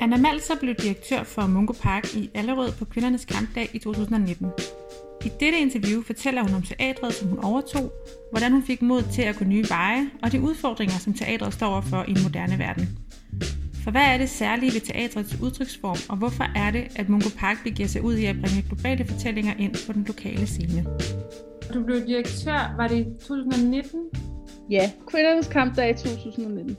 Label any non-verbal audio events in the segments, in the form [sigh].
Anna Malser blev direktør for Mungo Park i Allerød på kvindernes kampdag i 2019. I dette interview fortæller hun om teatret, som hun overtog, hvordan hun fik mod til at gå nye veje, og de udfordringer, som teatret står overfor i en moderne verden. For hvad er det særlige ved teatrets udtryksform, og hvorfor er det, at Mungo Park begiver sig ud i at bringe globale fortællinger ind på den lokale scene? Du blev direktør, var det i 2019? Ja, kvindernes kampdag i 2019.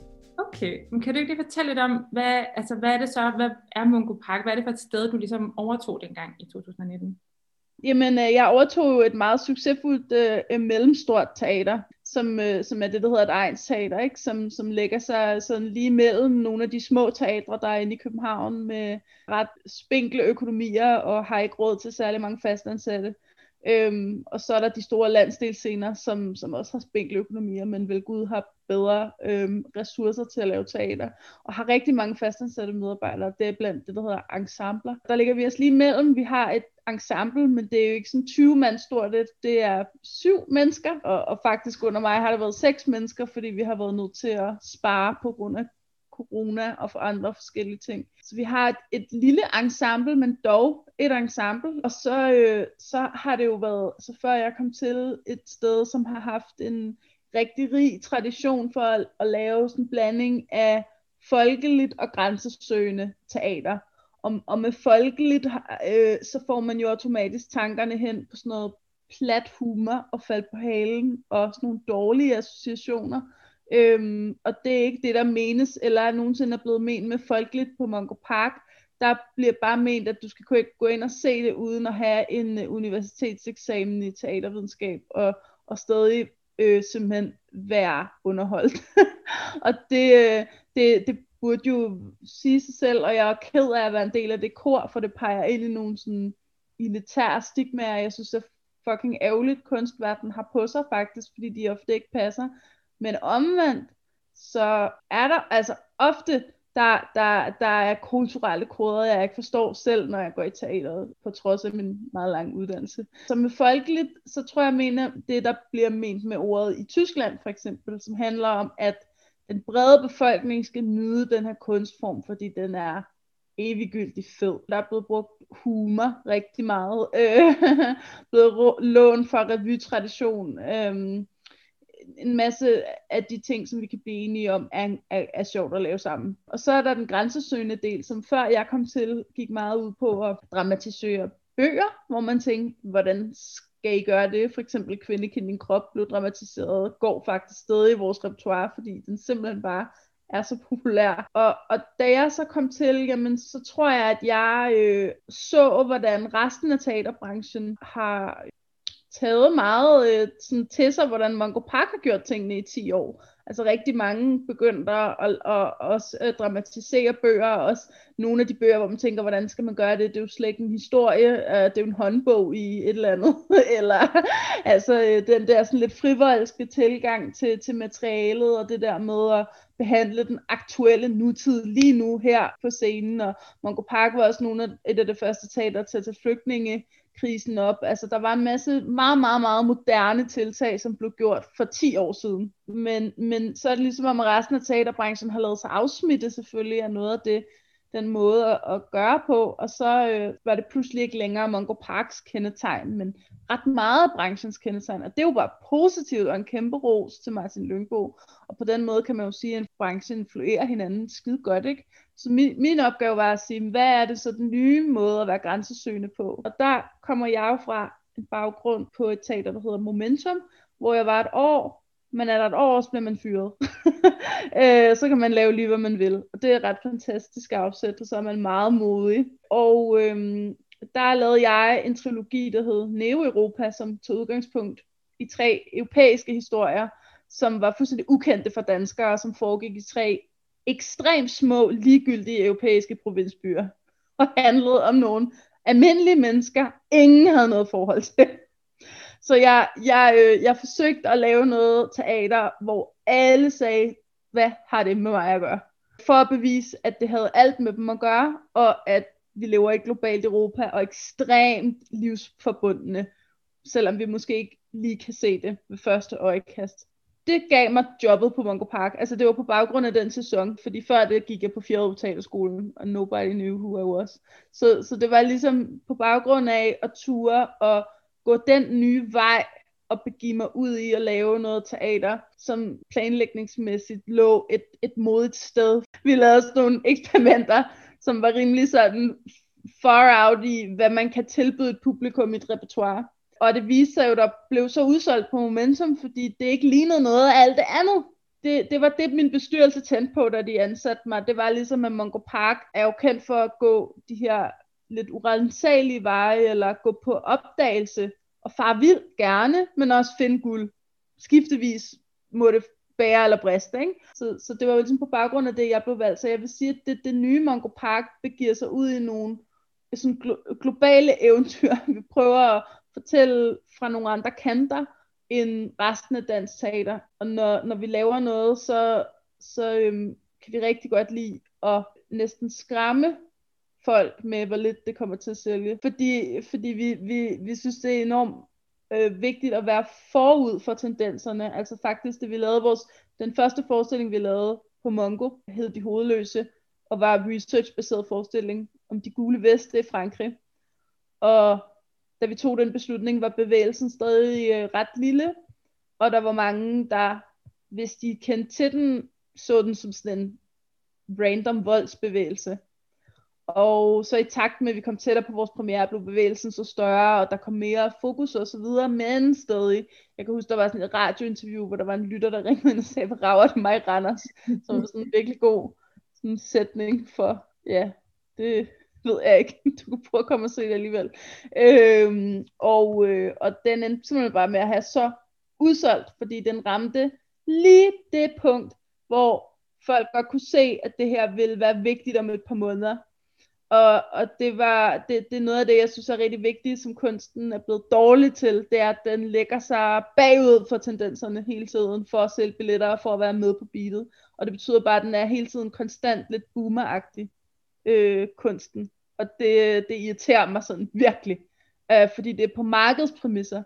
Okay, men kan du ikke lige fortælle lidt om, hvad, altså, hvad er det så, hvad er Mungo Park? Hvad er det for et sted, du ligesom overtog dengang i 2019? Jamen, øh, jeg overtog et meget succesfuldt øh, øh, mellemstort teater, som, øh, som er det, der hedder et Ejns Teater, ikke? Som, som lægger sig sådan lige mellem nogle af de små teatre, der er inde i København, med ret spinkle økonomier og har ikke råd til særlig mange fastansatte. Øhm, og så er der de store landsdelsscener, som, som også har spinkle økonomier, men vel Gud har bedre øhm, ressourcer til at lave teater, og har rigtig mange fastansatte medarbejdere. Det er blandt det, der hedder ensembler. Der ligger vi os lige mellem. Vi har et ensemble, men det er jo ikke sådan 20 mand stort. Det, det er syv mennesker, og, og faktisk under mig har der været seks mennesker, fordi vi har været nødt til at spare på grund af corona og for andre forskellige ting. Så vi har et, et lille ensemble, men dog et ensemble. Og så, øh, så har det jo været, så før jeg kom til et sted, som har haft en rigtig rig tradition for at, at lave sådan en blanding af folkeligt og grænsesøgende teater. Og, og med folkeligt, øh, så får man jo automatisk tankerne hen på sådan noget plat humor og fald på halen og sådan nogle dårlige associationer. Øhm, og det er ikke det, der menes, eller er nogensinde er blevet ment med folkeligt på Mongo Park. Der bliver bare ment, at du skal kunne gå ind og se det, uden at have en øh, universitetseksamen i teatervidenskab, og, og stadig øh, simpelthen være underholdt. [laughs] og det, øh, det, det burde jo sige sig selv, og jeg er ked af at være en del af det kor, for det peger ind i nogle sådan elitære stigmaer, jeg synes er fucking ærgerligt, kunstverden har på sig faktisk, fordi de ofte ikke passer. Men omvendt, så er der altså ofte, der, der, der er kulturelle koder, jeg ikke forstår selv, når jeg går i teateret, på trods af min meget lange uddannelse. Så med folkeligt, så tror jeg, mener det, der bliver ment med ordet i Tyskland for eksempel, som handler om, at den brede befolkning skal nyde den her kunstform, fordi den er eviggyldig fed. Der er blevet brugt humor rigtig meget, øh, [laughs] blevet lån fra revytradition, øh, en masse af de ting, som vi kan blive enige om, er, er, er sjovt at lave sammen. Og så er der den grænsesøgende del, som før jeg kom til, gik meget ud på at dramatisere bøger, hvor man tænkte, hvordan skal I gøre det? For eksempel Kvinde kendt din krop blev dramatiseret, går faktisk stadig i vores repertoire, fordi den simpelthen bare er så populær. Og, og da jeg så kom til, jamen, så tror jeg, at jeg øh, så, hvordan resten af teaterbranchen har taget meget øh, sådan til sig, hvordan Mongo Park har gjort tingene i 10 år. Altså rigtig mange begyndte at, at, at, at også at dramatisere bøger, og også nogle af de bøger, hvor man tænker, hvordan skal man gøre det? Det er jo slet ikke en historie, øh, det er jo en håndbog i et eller andet. [laughs] eller altså øh, den der sådan lidt frivoldske tilgang til, til materialet, og det der med at behandle den aktuelle nutid lige nu her på scenen. Og Mongo Park var også nogle af, et af de første teater til at tage flygtninge krisen op. Altså, der var en masse meget, meget, meget moderne tiltag, som blev gjort for 10 år siden. Men, men så er det ligesom, om resten af teaterbranchen har lavet sig afsmitte selvfølgelig af noget af det, den måde at, at gøre på, og så øh, var det pludselig ikke længere Mongo Parks kendetegn, men ret meget af branchens kendetegn, og det er jo bare positivt og en kæmpe ros til Martin Lyngbo, og på den måde kan man jo sige, at branchen influerer hinanden skide godt, ikke? Så min, min opgave var at sige, hvad er det så den nye måde at være grænsesøgende på? Og der kommer jeg jo fra en baggrund på et teater, der hedder Momentum, hvor jeg var et år, men er der et år, så bliver man fyret. [laughs] øh, så kan man lave lige, hvad man vil. Og det er ret fantastisk afsæt, og så er man meget modig. Og øhm, der lavede jeg en trilogi, der hed Neo-Europa, som tog udgangspunkt i tre europæiske historier, som var fuldstændig ukendte for danskere, som foregik i tre ekstremt små, ligegyldige europæiske provinsbyer, og handlede om nogle almindelige mennesker, ingen havde noget forhold til. Så jeg, jeg, øh, jeg forsøgte at lave noget teater, hvor alle sagde, hvad har det med mig at gøre? For at bevise, at det havde alt med dem at gøre, og at vi lever i et globalt Europa, og ekstremt livsforbundne, selvom vi måske ikke lige kan se det ved første øjekast. det gav mig jobbet på Mongo Park. Altså det var på baggrund af den sæson, fordi før det gik jeg på fjerde og nobody knew who I was. Så, så det var ligesom på baggrund af at ture og gå den nye vej og begive mig ud i at lave noget teater, som planlægningsmæssigt lå et, et modigt sted. Vi lavede sådan nogle eksperimenter, som var rimelig sådan far out i, hvad man kan tilbyde et publikum i et repertoire. Og det viste sig jo, der blev så udsolgt på Momentum, fordi det ikke lignede noget af alt det andet. Det, det var det, min bestyrelse tændte på, da de ansatte mig. Det var ligesom, at Mongo Park er jo kendt for at gå de her lidt urensagelige veje, eller gå på opdagelse, og far vil gerne, men også finde guld. Skiftevis må det bære eller briste. Ikke? Så, så det var jo ligesom på baggrund af det, jeg blev valgt. Så jeg vil sige, at det, det nye Mongo Park begiver sig ud i nogle sådan glo- globale eventyr. [laughs] Vi prøver at fortælle fra nogle andre kanter end resten af dansk teater. Og når, når vi laver noget, så, så øhm, kan vi rigtig godt lide at næsten skræmme folk med, hvor lidt det kommer til at sælge. Fordi, fordi vi, vi, vi synes, det er enormt øh, vigtigt at være forud for tendenserne. Altså faktisk, det vi lavede vores, den første forestilling, vi lavede på Mongo, hed De Hovedløse, og var en research-baseret forestilling om de gule veste i Frankrig. Og da vi tog den beslutning, var bevægelsen stadig øh, ret lille, og der var mange, der, hvis de kendte til den, så den som sådan en random voldsbevægelse. Og så i takt med, at vi kom tættere på vores premiere, blev bevægelsen så større, og der kom mere fokus og så videre, men stadig, jeg kan huske, der var sådan et radiointerview, hvor der var en lytter, der ringede ind og sagde, hvor rager det mig, Randers? Som var sådan en virkelig god sådan sætning for, ja, det ved jeg ikke, [laughs] du kunne prøve at komme og se det alligevel. Øhm, og, øh, og den endte simpelthen bare med at have så udsolgt, fordi den ramte lige det punkt, hvor folk godt kunne se, at det her ville være vigtigt om et par måneder. Og, og det, var, det, det er noget af det, jeg synes er rigtig vigtigt, som kunsten er blevet dårlig til, det er, at den lægger sig bagud for tendenserne hele tiden, for at sælge billetter og for at være med på beatet. Og det betyder bare, at den er hele tiden konstant lidt boomeragtig, øh, kunsten. Og det, det irriterer mig sådan virkelig, øh, fordi det er på markedspræmisser,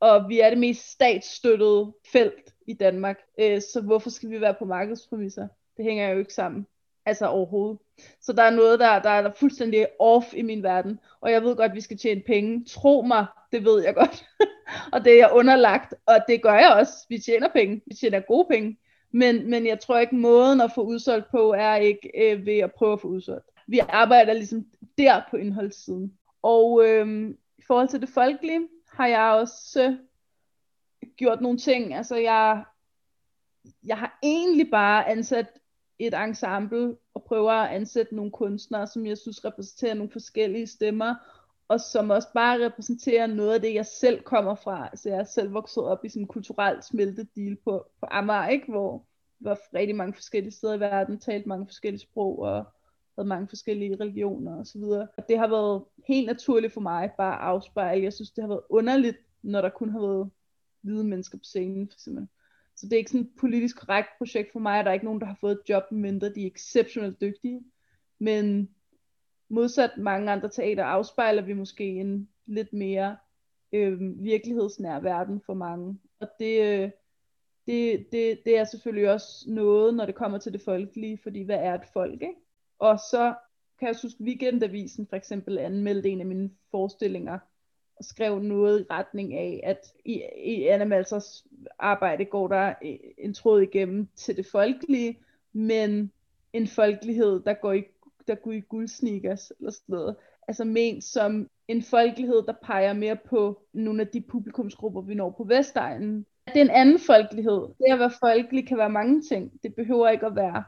og vi er det mest statsstøttede felt i Danmark, øh, så hvorfor skal vi være på markedspræmisser? Det hænger jo ikke sammen. Altså overhovedet. Så der er noget, der, der er fuldstændig off i min verden. Og jeg ved godt, at vi skal tjene penge. Tro mig, det ved jeg godt. [laughs] og det er jeg underlagt, og det gør jeg også. Vi tjener penge. Vi tjener gode penge. Men, men jeg tror ikke, måden at få udsolgt på, er ikke øh, ved at prøve at få udsolgt. Vi arbejder ligesom der på indholdssiden. Og øh, i forhold til det folkelige, har jeg også øh, gjort nogle ting. Altså jeg, jeg har egentlig bare ansat et ensemble og prøver at ansætte nogle kunstnere, som jeg synes repræsenterer nogle forskellige stemmer, og som også bare repræsenterer noget af det, jeg selv kommer fra. Altså jeg er selv vokset op i sådan en kulturelt smeltedeal på, på Amager, ikke? hvor der var rigtig mange forskellige steder i verden, talt mange forskellige sprog, og havde mange forskellige religioner osv. Og det har været helt naturligt for mig bare at afspejle. Jeg synes, det har været underligt, når der kun har været hvide mennesker på scenen, for eksempel. Så det er ikke sådan et politisk korrekt projekt for mig, at der er ikke nogen, der har fået et job, mindre de er exceptionelt dygtige. Men modsat mange andre teater afspejler vi måske en lidt mere øh, virkelighedsnær verden for mange. Og det, øh, det, det, det er selvfølgelig også noget, når det kommer til det folkelige, fordi hvad er et folk, ikke? Og så kan jeg huske, Weekendavisen for eksempel anmeldte en af mine forestillinger, skrev noget i retning af, at i, i Anna Malsers arbejde går der øh, en tråd igennem til det folkelige, men en folkelighed, der går i, der går i guldsnikkers eller sådan noget. Altså ment som en folkelighed, der peger mere på nogle af de publikumsgrupper, vi når på Vestegnen. Det er en anden folkelighed. Det at være folkelig kan være mange ting. Det behøver ikke at være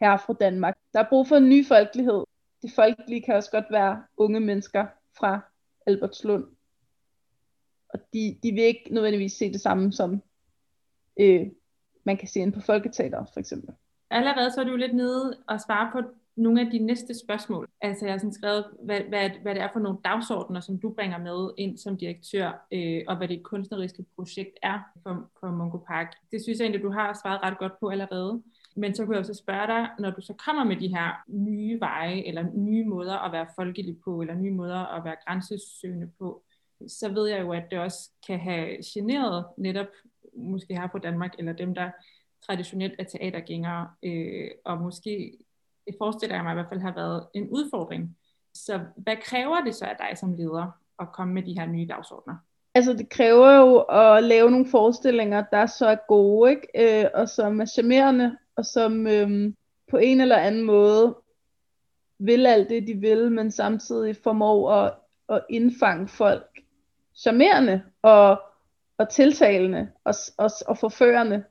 her fra Danmark. Der er brug for en ny folkelighed. Det folkelige kan også godt være unge mennesker fra Albertslund. Og de, de vil ikke nødvendigvis se det samme som øh, man kan se ind på Folketeater for eksempel. Allerede så er du lidt nede og svare på nogle af de næste spørgsmål. Altså jeg har sådan skrevet, hvad, hvad, hvad det er for nogle dagsordner, som du bringer med ind som direktør, øh, og hvad det kunstneriske projekt er for, for Mungo Park. Det synes jeg egentlig, du har svaret ret godt på allerede. Men så kunne jeg også spørge dig, når du så kommer med de her nye veje, eller nye måder at være folkelig på, eller nye måder at være grænsesøgende på, så ved jeg jo, at det også kan have generet netop måske har på Danmark, eller dem, der traditionelt er teatergængere, øh, og måske, det forestiller jeg mig i hvert fald, har været en udfordring. Så hvad kræver det så af dig som leder at komme med de her nye dagsordner? Altså det kræver jo at lave nogle forestillinger, der så er gode, ikke? Øh, og som er charmerende, og som øhm, på en eller anden måde vil alt det, de vil, men samtidig formår at, at indfange folk charmerende og, og tiltalende og, og, og forførende.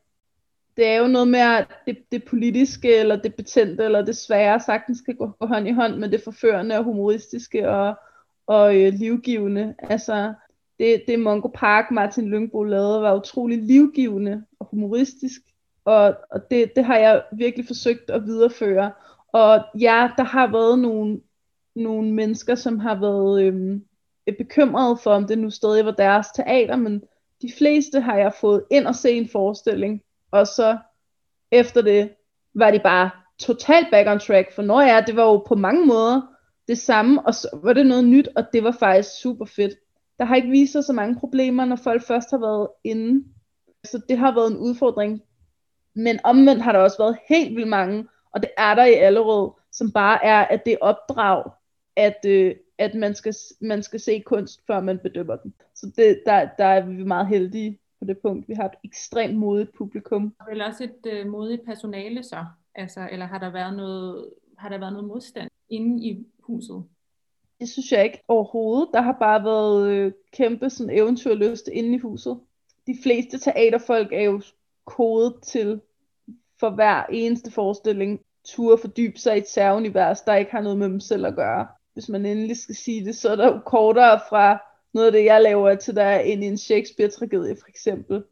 Det er jo noget med, at det, det politiske, eller det betændte, eller det svære sagtens skal gå, gå hånd i hånd med det forførende og humoristiske og, og øh, livgivende. Altså, det, det Mongo Park, Martin Lyngbo lavede, var utrolig livgivende og humoristisk. Og, og det, det har jeg virkelig forsøgt at videreføre. Og ja, der har været nogle, nogle mennesker, som har været øhm, bekymrede for, om det nu stadig var deres teater, men de fleste har jeg fået ind og se en forestilling, og så efter det var de bare totalt back on track, for når jeg, det var jo på mange måder det samme, og så var det noget nyt, og det var faktisk super fedt. Der har ikke vist sig så mange problemer, når folk først har været inde. Så det har været en udfordring. Men omvendt har der også været helt vildt mange, og det er der i Allerød, som bare er, at det opdrag, at, øh, at man, skal, man skal se kunst, før man bedømmer den. Så det, der, der er vi meget heldige på det punkt. Vi har et ekstremt modigt publikum. Og vel også et øh, modigt personale så? Altså, eller har der været noget, har der været noget modstand inde i huset? Det synes jeg ikke overhovedet. Der har bare været øh, kæmpe sådan eventyrlyst inde i huset. De fleste teaterfolk er jo kode til for hver eneste forestilling turde fordybe sig i et særunivers, der ikke har noget med dem selv at gøre. Hvis man endelig skal sige det, så er der jo kortere fra noget af det, jeg laver, til der end i en Shakespeare-tragedie for eksempel.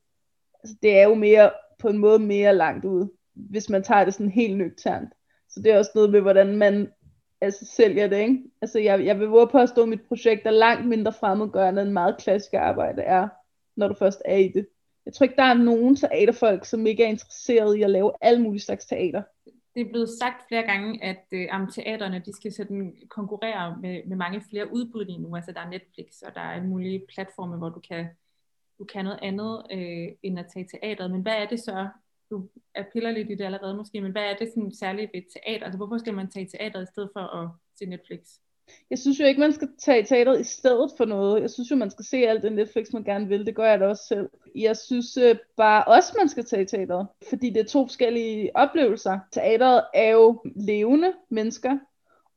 Altså, det er jo mere, på en måde mere langt ud, hvis man tager det sådan helt nøgternt. Så det er også noget med, hvordan man altså, sælger det. Ikke? Altså, jeg, jeg vil våge på at stå mit projekt er langt mindre fremmedgørende end meget klassisk arbejde er, når du først er i det. Jeg tror ikke, der er nogen teaterfolk, som ikke er interesseret i at lave alle mulige slags teater. Det er blevet sagt flere gange, at øh, teaterne de skal sådan konkurrere med, med mange flere udbud lige nu. Altså der er Netflix, og der er mulige platforme, hvor du kan, du kan noget andet øh, end at tage teateret. Men hvad er det så? Du er piller lidt i det allerede måske, men hvad er det sådan særligt ved teater? Altså hvorfor skal man tage teateret i stedet for at se Netflix? Jeg synes jo ikke, man skal tage teateret i stedet for noget. Jeg synes jo, man skal se alt det Netflix, man gerne vil. Det gør jeg da også selv. Jeg synes øh, bare også, man skal tage teateret. Fordi det er to forskellige oplevelser. Teateret er jo levende mennesker.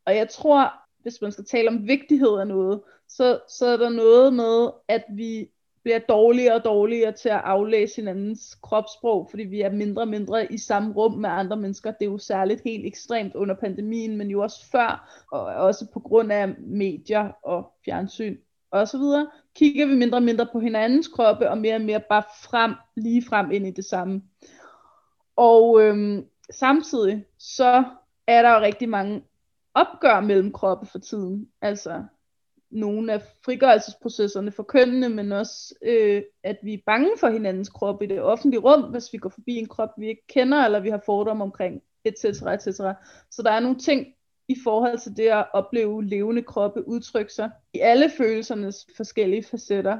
Og jeg tror, hvis man skal tale om vigtighed af noget, så, så er der noget med, at vi bliver dårligere og dårligere til at aflæse hinandens kropssprog, fordi vi er mindre og mindre i samme rum med andre mennesker. Det er jo særligt helt ekstremt under pandemien, men jo også før, og også på grund af medier og fjernsyn og så videre, kigger vi mindre og mindre på hinandens kroppe, og mere og mere bare frem, lige frem ind i det samme. Og øhm, samtidig så er der jo rigtig mange opgør mellem kroppe for tiden. Altså nogle af frigørelsesprocesserne for kønnene, men også øh, at vi er bange for hinandens krop i det offentlige rum, hvis vi går forbi en krop, vi ikke kender, eller vi har fordomme omkring, etc. etc. Så der er nogle ting i forhold til det at opleve levende kroppe udtrykke sig i alle følelsernes forskellige facetter,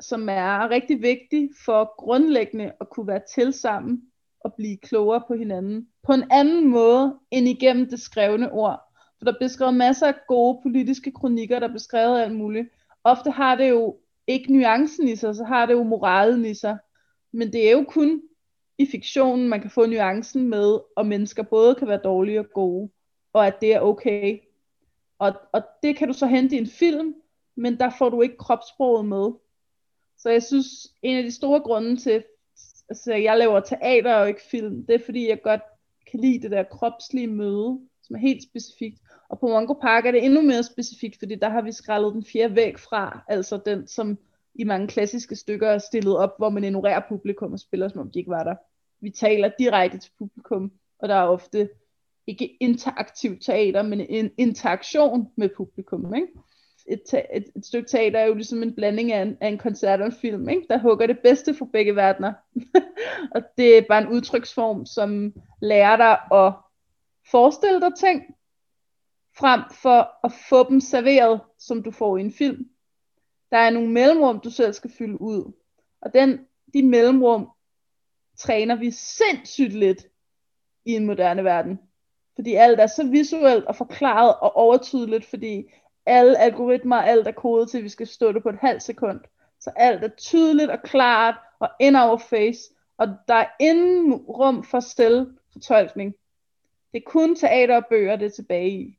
som er rigtig vigtigt for grundlæggende at kunne være til sammen og blive klogere på hinanden på en anden måde end igennem det skrevne ord. For der bliver skrevet masser af gode politiske kronikker, der bliver skrevet alt muligt. Ofte har det jo ikke nuancen i sig, så har det jo moralen i sig. Men det er jo kun i fiktionen, man kan få nuancen med, og mennesker både kan være dårlige og gode, og at det er okay. Og, og det kan du så hente i en film, men der får du ikke kropssproget med. Så jeg synes, en af de store grunde til, altså jeg laver teater og ikke film, det er fordi, jeg godt kan lide det der kropslige møde, som er helt specifikt. Og på Mongo Park er det endnu mere specifikt, fordi der har vi skrællet den fjerde væg fra, altså den, som i mange klassiske stykker er stillet op, hvor man ignorerer publikum og spiller, som om de ikke var der. Vi taler direkte til publikum, og der er ofte ikke interaktiv teater, men en interaktion med publikum. Ikke? Et, et, et stykke teater er jo ligesom en blanding af en, af en koncert og en film, ikke? der hugger det bedste for begge verdener. [laughs] og det er bare en udtryksform, som lærer dig at forestille dig ting, frem for at få dem serveret, som du får i en film. Der er nogle mellemrum, du selv skal fylde ud. Og den de mellemrum træner vi sindssygt lidt i en moderne verden. Fordi alt er så visuelt og forklaret og overtydeligt, fordi alle algoritmer, alt er kodet til, at vi skal stå det på et halvt sekund. Så alt er tydeligt og klart og in our face, og der er ingen rum for selvfortolkning. Det er kun teater og bøger, det er tilbage i.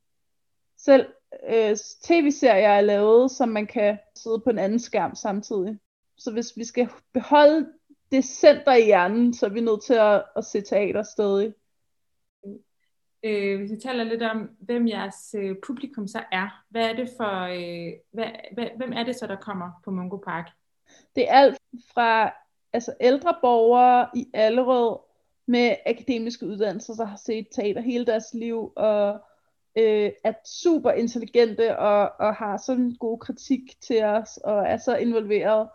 Selv øh, tv-serier er lavet, som man kan sidde på en anden skærm samtidig. Så hvis vi skal beholde det center i hjernen, så er vi nødt til at, at se teater stadig. Øh, hvis vi taler lidt om, hvem jeres øh, publikum så er, hvad er det for, øh, hvad, hvad, hvem er det så, der kommer på Mungo Park? Det er alt fra altså ældre borgere i Allerød med akademiske uddannelser, der har set teater hele deres liv, og øh, er super intelligente og, og har sådan en god kritik til os, og er så involveret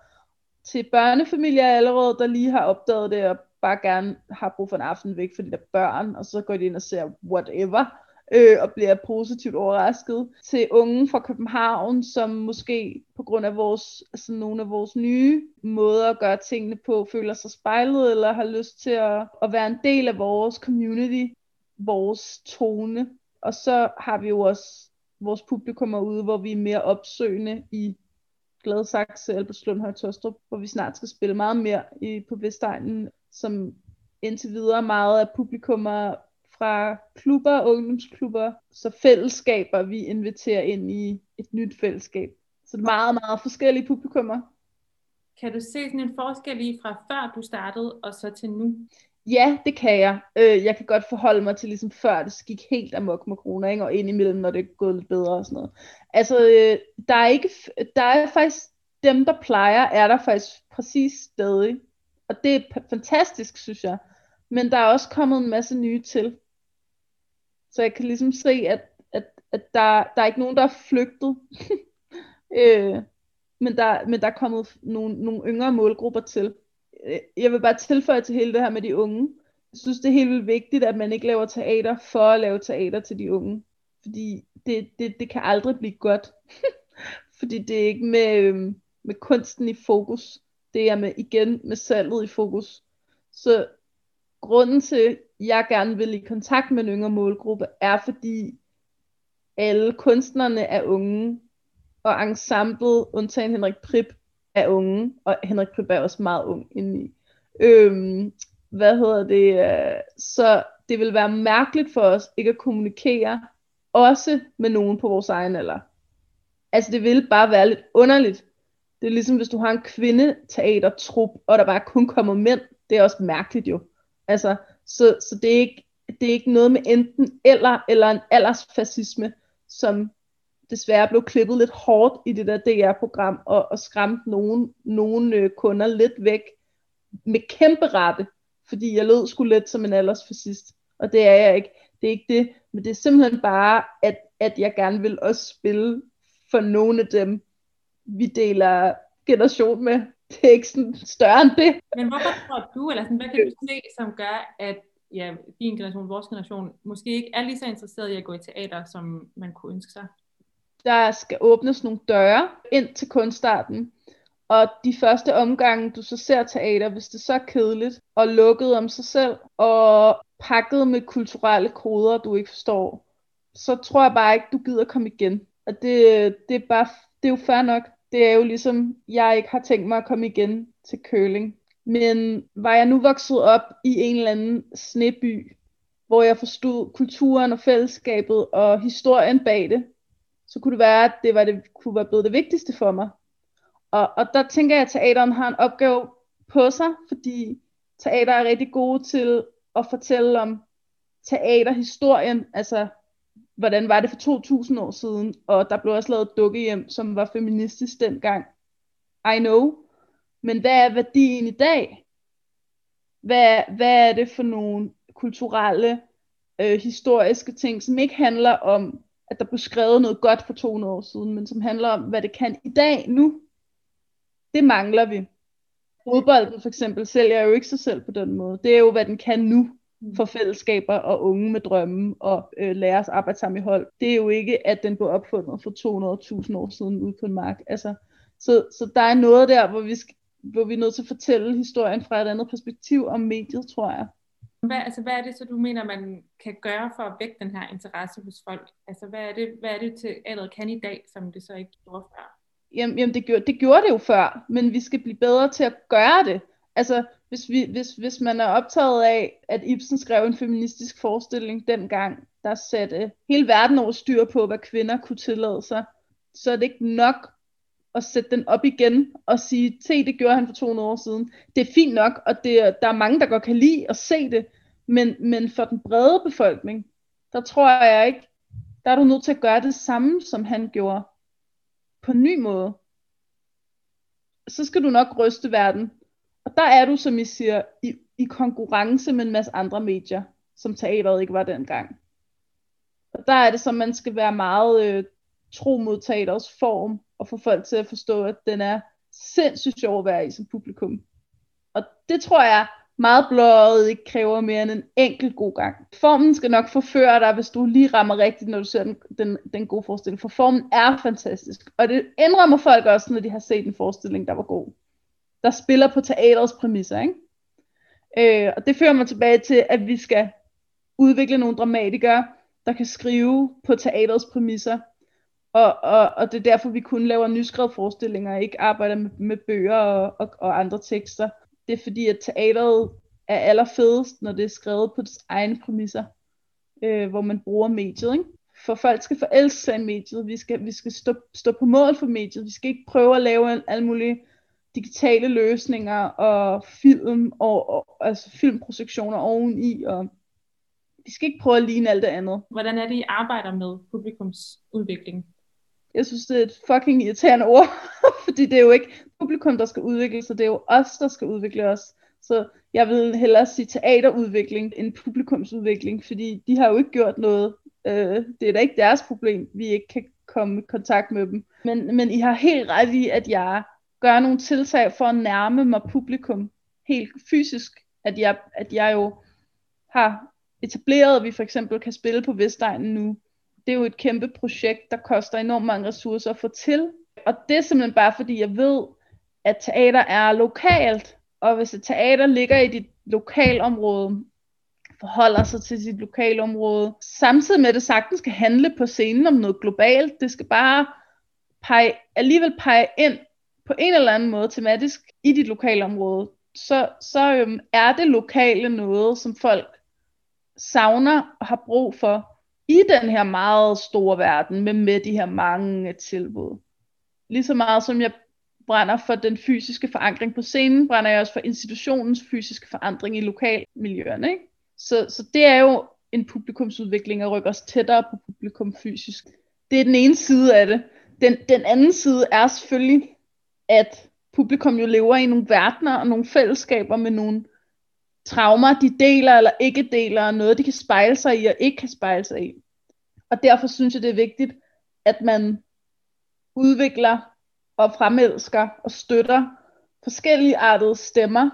til børnefamilier allerede, der lige har opdaget det, og bare gerne har brug for en aften væk for de der børn, og så går de ind og ser whatever, øh, og bliver positivt overrasket. Til unge fra København, som måske på grund af vores, altså nogle af vores nye måder at gøre tingene på, føler sig spejlet, eller har lyst til at, at være en del af vores community, vores tone. Og så har vi jo også vores publikum ude, hvor vi er mere opsøgende i Gladsaxe, Albertslund, Høje Tostrup, hvor vi snart skal spille meget mere i, på Vestegnen, som indtil videre meget af publikummer fra klubber og ungdomsklubber, så fællesskaber vi inviterer ind i et nyt fællesskab. Så det er meget, meget forskellige publikummer. Kan du se sådan en forskel i fra før du startede og så til nu? Ja, det kan jeg. Øh, jeg kan godt forholde mig til ligesom før det gik helt amok med corona, ikke? og ind imellem, når det er gået lidt bedre og sådan noget. Altså, øh, der er ikke, der er faktisk, dem der plejer, er der faktisk præcis stadig. Og det er fantastisk, synes jeg. Men der er også kommet en masse nye til. Så jeg kan ligesom se, at, at, at der, der er ikke nogen, der er flygtet. [laughs] øh, men, der, men der er kommet nogle, nogle yngre målgrupper til. Øh, jeg vil bare tilføje til hele det her med de unge. Jeg synes, det er helt vildt vigtigt, at man ikke laver teater for at lave teater til de unge. Fordi det, det, det kan aldrig blive godt. [laughs] Fordi det er ikke med, øhm, med kunsten i fokus. Det er med igen med salget i fokus. Så grunden til, at jeg gerne vil i kontakt med en yngre målgruppe, er fordi alle kunstnerne er unge, og ensemblet, undtagen Henrik Prip, er unge, og Henrik Prip er også meget ung indeni. Øhm, hvad hedder det? Øh, så det vil være mærkeligt for os ikke at kommunikere også med nogen på vores egen alder. Altså det vil bare være lidt underligt. Det er ligesom hvis du har en kvindeteatertrup, og der bare kun kommer mænd. Det er også mærkeligt jo. Altså, så, så det, er ikke, det er ikke noget med enten eller, eller en aldersfascisme, som desværre blev klippet lidt hårdt i det der DR-program, og, og skræmte nogen, nogen øh, kunder lidt væk med kæmpe rette, fordi jeg lød sgu lidt som en aldersfascist, og det er jeg ikke. Det er ikke det, men det er simpelthen bare, at, at jeg gerne vil også spille for nogle af dem, vi deler generation med. Det er ikke sådan større end det. Men hvorfor tror du, eller sådan, hvad kan du se, som gør, at ja, din generation, vores generation, måske ikke er lige så interesseret i at gå i teater, som man kunne ønske sig? Der skal åbnes nogle døre ind til kunstarten, og de første omgange, du så ser teater, hvis det så kedeligt, og lukket om sig selv, og pakket med kulturelle koder, du ikke forstår, så tror jeg bare ikke, du gider komme igen. Og det, det, er bare, det er jo fair nok. Det er jo ligesom, jeg ikke har tænkt mig at komme igen til curling. Men var jeg nu vokset op i en eller anden sneby, hvor jeg forstod kulturen og fællesskabet og historien bag det, så kunne det være, at det, var det kunne være blevet det vigtigste for mig. Og, og der tænker jeg, at teateren har en opgave på sig, fordi teater er rigtig gode til at fortælle om teaterhistorien, altså hvordan var det for 2000 år siden, og der blev også lavet dukkehjem, som var feministisk dengang. I know. Men hvad er værdien i dag? Hvad, hvad er det for nogle kulturelle, øh, historiske ting, som ikke handler om, at der blev skrevet noget godt for 200 år siden, men som handler om, hvad det kan i dag, nu. Det mangler vi. Fodbolden for eksempel sælger jo ikke sig selv på den måde. Det er jo, hvad den kan nu for fællesskaber og unge med drømme og øh, lærers arbejde sammen i hold. Det er jo ikke, at den blev opfundet for 200.000 år siden ude på en mark. Altså, så, så der er noget der, hvor vi skal, hvor vi er nødt til at fortælle historien fra et andet perspektiv om mediet, tror jeg. Hvad, altså, hvad er det så, du mener, man kan gøre for at vække den her interesse hos folk? Altså, hvad er det, hvad er det til allerede kan i dag, som det så ikke gjorde før? Jamen, jamen det, gjorde, det gjorde det jo før, men vi skal blive bedre til at gøre det. Altså, hvis, vi, hvis, hvis man er optaget af, at Ibsen skrev en feministisk forestilling dengang, der satte hele verden over styr på, hvad kvinder kunne tillade sig, så er det ikke nok at sætte den op igen og sige, se, det gjorde han for 200 år siden. Det er fint nok, og det, der er mange, der godt kan lide at se det, men, men for den brede befolkning, der tror jeg ikke, der er du nødt til at gøre det samme, som han gjorde, på en ny måde. Så skal du nok ryste verden. Og der er du, som I siger, i, i konkurrence med en masse andre medier, som teateret ikke var dengang. Og der er det som, man skal være meget øh, tro mod teaterets form, og få folk til at forstå, at den er sindssygt sjov at være i som publikum. Og det tror jeg meget blåret ikke kræver mere end en enkelt god gang. Formen skal nok forføre dig, hvis du lige rammer rigtigt, når du ser den, den, den gode forestilling. For formen er fantastisk. Og det indrømmer folk også, når de har set en forestilling, der var god. Der spiller på teaterets præmisser. Ikke? Øh, og det fører mig tilbage til, at vi skal udvikle nogle dramatikere, der kan skrive på teaterets præmisser, og, og, og det er derfor, vi kun laver nyskrevet forestillinger, ikke arbejder med, med bøger og, og, og andre tekster. Det er fordi, at teateret er allerfedest, når det er skrevet på dets egne præmisser, øh, hvor man bruger mediet. Ikke? For folk skal forelske sig i mediet, vi skal, vi skal stå, stå på mål for mediet, vi skal ikke prøve at lave alle mulige digitale løsninger og film og, og altså filmprojektioner oveni og vi skal ikke prøve at ligne alt det andet. Hvordan er det, I arbejder med publikumsudvikling? Jeg synes, det er et fucking irriterende ord, [laughs] fordi det er jo ikke publikum, der skal udvikle sig, det er jo os, der skal udvikle os. Så jeg vil hellere sige teaterudvikling end publikumsudvikling, fordi de har jo ikke gjort noget. Øh, det er da ikke deres problem, vi ikke kan komme i kontakt med dem. Men, men I har helt ret i, at jeg gør nogle tiltag for at nærme mig publikum helt fysisk. At jeg, at jeg jo har etableret, at vi for eksempel kan spille på Vestegnen nu. Det er jo et kæmpe projekt, der koster enormt mange ressourcer at få til. Og det er simpelthen bare fordi, jeg ved, at teater er lokalt. Og hvis et teater ligger i dit lokalområde, forholder sig til sit lokalområde, samtidig med at det sagtens skal handle på scenen om noget globalt, det skal bare pege, alligevel pege ind på en eller anden måde tematisk i dit lokalområde, så, så øhm, er det lokale noget, som folk savner og har brug for i den her meget store verden med, med de her mange øh, tilbud. Lige så meget som jeg brænder for den fysiske forankring på scenen, brænder jeg også for institutionens fysiske forandring i lokalmiljøerne. Ikke? Så, så det er jo en publikumsudvikling at rykke os tættere på publikum fysisk. Det er den ene side af det. Den, den anden side er selvfølgelig, at publikum jo lever i nogle verdener og nogle fællesskaber med nogle traumer, de deler eller ikke deler, og noget, de kan spejle sig i og ikke kan spejle sig i. Og derfor synes jeg, det er vigtigt, at man udvikler og fremelsker og støtter forskellige artede stemmer,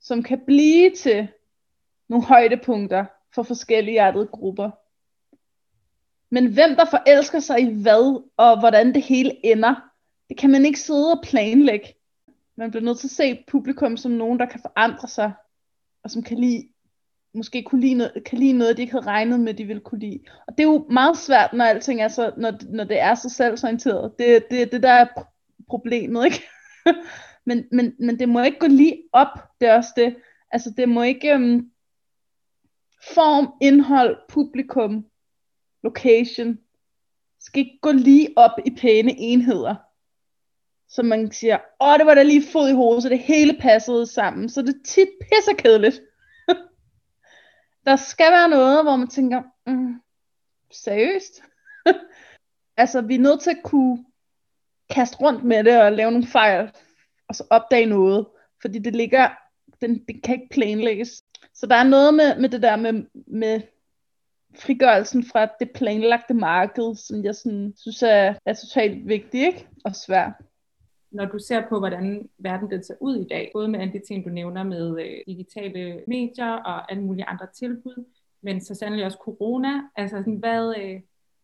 som kan blive til nogle højdepunkter for forskellige artede grupper. Men hvem der forelsker sig i hvad, og hvordan det hele ender, det kan man ikke sidde og planlægge. Man bliver nødt til at se publikum som nogen, der kan forandre sig og som kan lide, måske kunne lide noget, kan lide noget, de ikke havde regnet med, de ville kunne lide. Og det er jo meget svært, når alting er så, når, når det er så selvsorienteret. Det er det, det, der er problemet, ikke? [laughs] men, men, men det må ikke gå lige op, det er også det. Altså det må ikke um, form, indhold, publikum, location, skal ikke gå lige op i pæne enheder så man siger, åh, det var da lige fod i hovedet, så det hele passede sammen. Så det er tit pissekedeligt. [laughs] der skal være noget, hvor man tænker, mm, seriøst? [laughs] altså, vi er nødt til at kunne kaste rundt med det og lave nogle fejl, og så opdage noget, fordi det ligger, den, det kan ikke planlægges. Så der er noget med, med det der med, med frigørelsen fra det planlagte marked, som jeg sådan, synes er, er totalt vigtigt ikke? og svært når du ser på, hvordan verden den ser ud i dag, både med alle de ting, du nævner med øh, digitale medier og alle mulige andre tilbud, men så sandelig også corona, altså sådan, hvad, øh,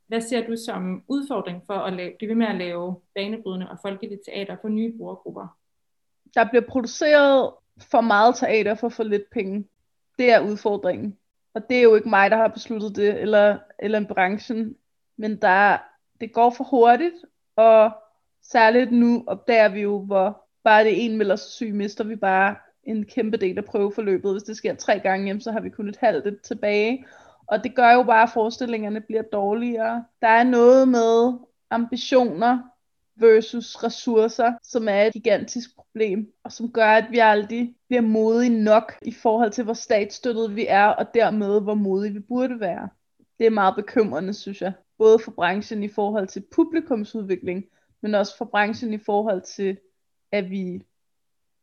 hvad ser du som udfordring for at lave, blive ved med at lave banebrydende og folkelige teater for nye brugergrupper? der bliver produceret for meget teater for for lidt penge. Det er udfordringen. Og det er jo ikke mig, der har besluttet det, eller, eller en branchen. Men der, det går for hurtigt, og særligt nu opdager vi jo, hvor bare det en melder sig syg, mister vi bare en kæmpe del af prøveforløbet. Hvis det sker tre gange, hjem, så har vi kun et halvt et tilbage. Og det gør jo bare, at forestillingerne bliver dårligere. Der er noget med ambitioner versus ressourcer, som er et gigantisk problem, og som gør, at vi aldrig bliver modige nok i forhold til, hvor statsstøttet vi er, og dermed, hvor modige vi burde være. Det er meget bekymrende, synes jeg. Både for branchen i forhold til publikumsudvikling, men også for branchen i forhold til, at vi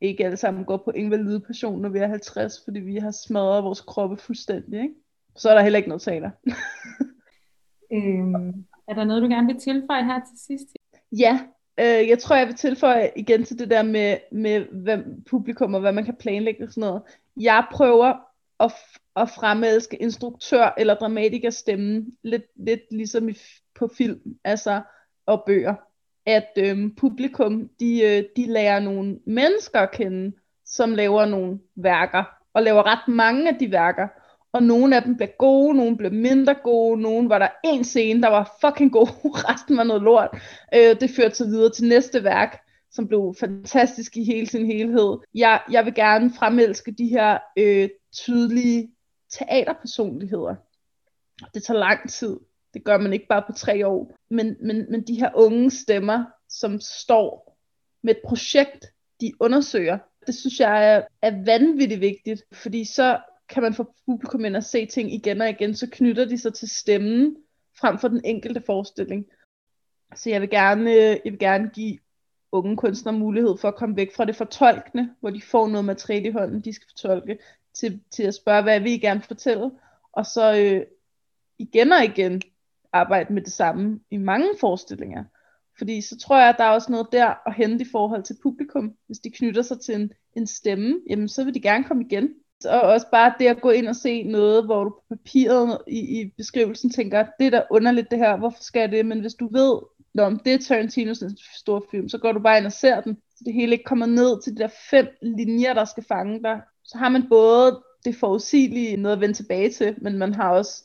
ikke alle sammen går på invalidpension, når vi er 50, fordi vi har smadret vores kroppe fuldstændig. Ikke? Så er der heller ikke noget teater. [laughs] øhm, er der noget, du gerne vil tilføje her til sidst? Ja, øh, jeg tror, jeg vil tilføje igen til det der med, med hvem, publikum og hvad man kan planlægge og sådan noget. Jeg prøver at, at fremelske instruktør eller dramatiker stemmen lidt, lidt ligesom i, på film altså, og bøger. At øhm, publikum, de, øh, de lærer nogle mennesker at kende, som laver nogle værker, og laver ret mange af de værker og nogle af dem blev gode, nogle blev mindre gode, nogle var der en scene, der var fucking god, [laughs] resten var noget lort. Øh, det førte så videre til næste værk, som blev fantastisk i hele sin helhed. Jeg, jeg vil gerne fremelske de her øh, tydelige teaterpersonligheder. Det tager lang tid. Det gør man ikke bare på tre år. Men, men, men de her unge stemmer, som står med et projekt, de undersøger, det synes jeg er, er vanvittigt vigtigt, fordi så kan man få publikum ind og se ting igen og igen, så knytter de sig til stemmen frem for den enkelte forestilling. Så jeg vil gerne, øh, jeg vil gerne give unge kunstnere mulighed for at komme væk fra det fortolkende, hvor de får noget materiale i hånden, de skal fortolke, til, til at spørge, hvad vil I gerne fortælle, og så øh, igen og igen arbejde med det samme i mange forestillinger. Fordi så tror jeg, at der er også noget der at hente i forhold til publikum. Hvis de knytter sig til en, en stemme, jamen så vil de gerne komme igen. Og også bare det at gå ind og se noget, hvor du på papiret i, i beskrivelsen tænker, det er da underligt det her, hvorfor skal jeg det? Men hvis du ved, når det er Tarantinos store film, så går du bare ind og ser den. Så det hele ikke kommer ned til de der fem linjer, der skal fange dig. Så har man både det forudsigelige noget at vende tilbage til, men man har også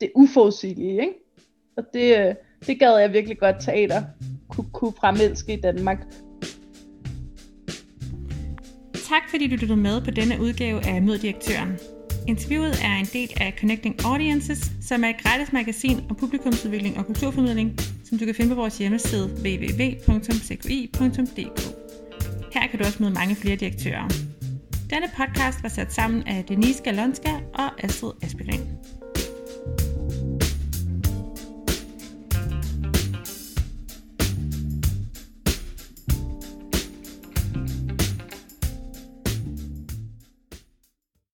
det uforudsigelige, ikke? Og det, øh, det gad jeg virkelig godt teater kunne, kunne fremelske i Danmark. Tak fordi du lyttede med på denne udgave af Mød Direktøren. Interviewet er en del af Connecting Audiences, som er et gratis magasin om publikumsudvikling og kulturformidling, som du kan finde på vores hjemmeside www.cqi.dk. Her kan du også møde mange flere direktører. Denne podcast var sat sammen af Denise Galonska og Astrid Aspirin.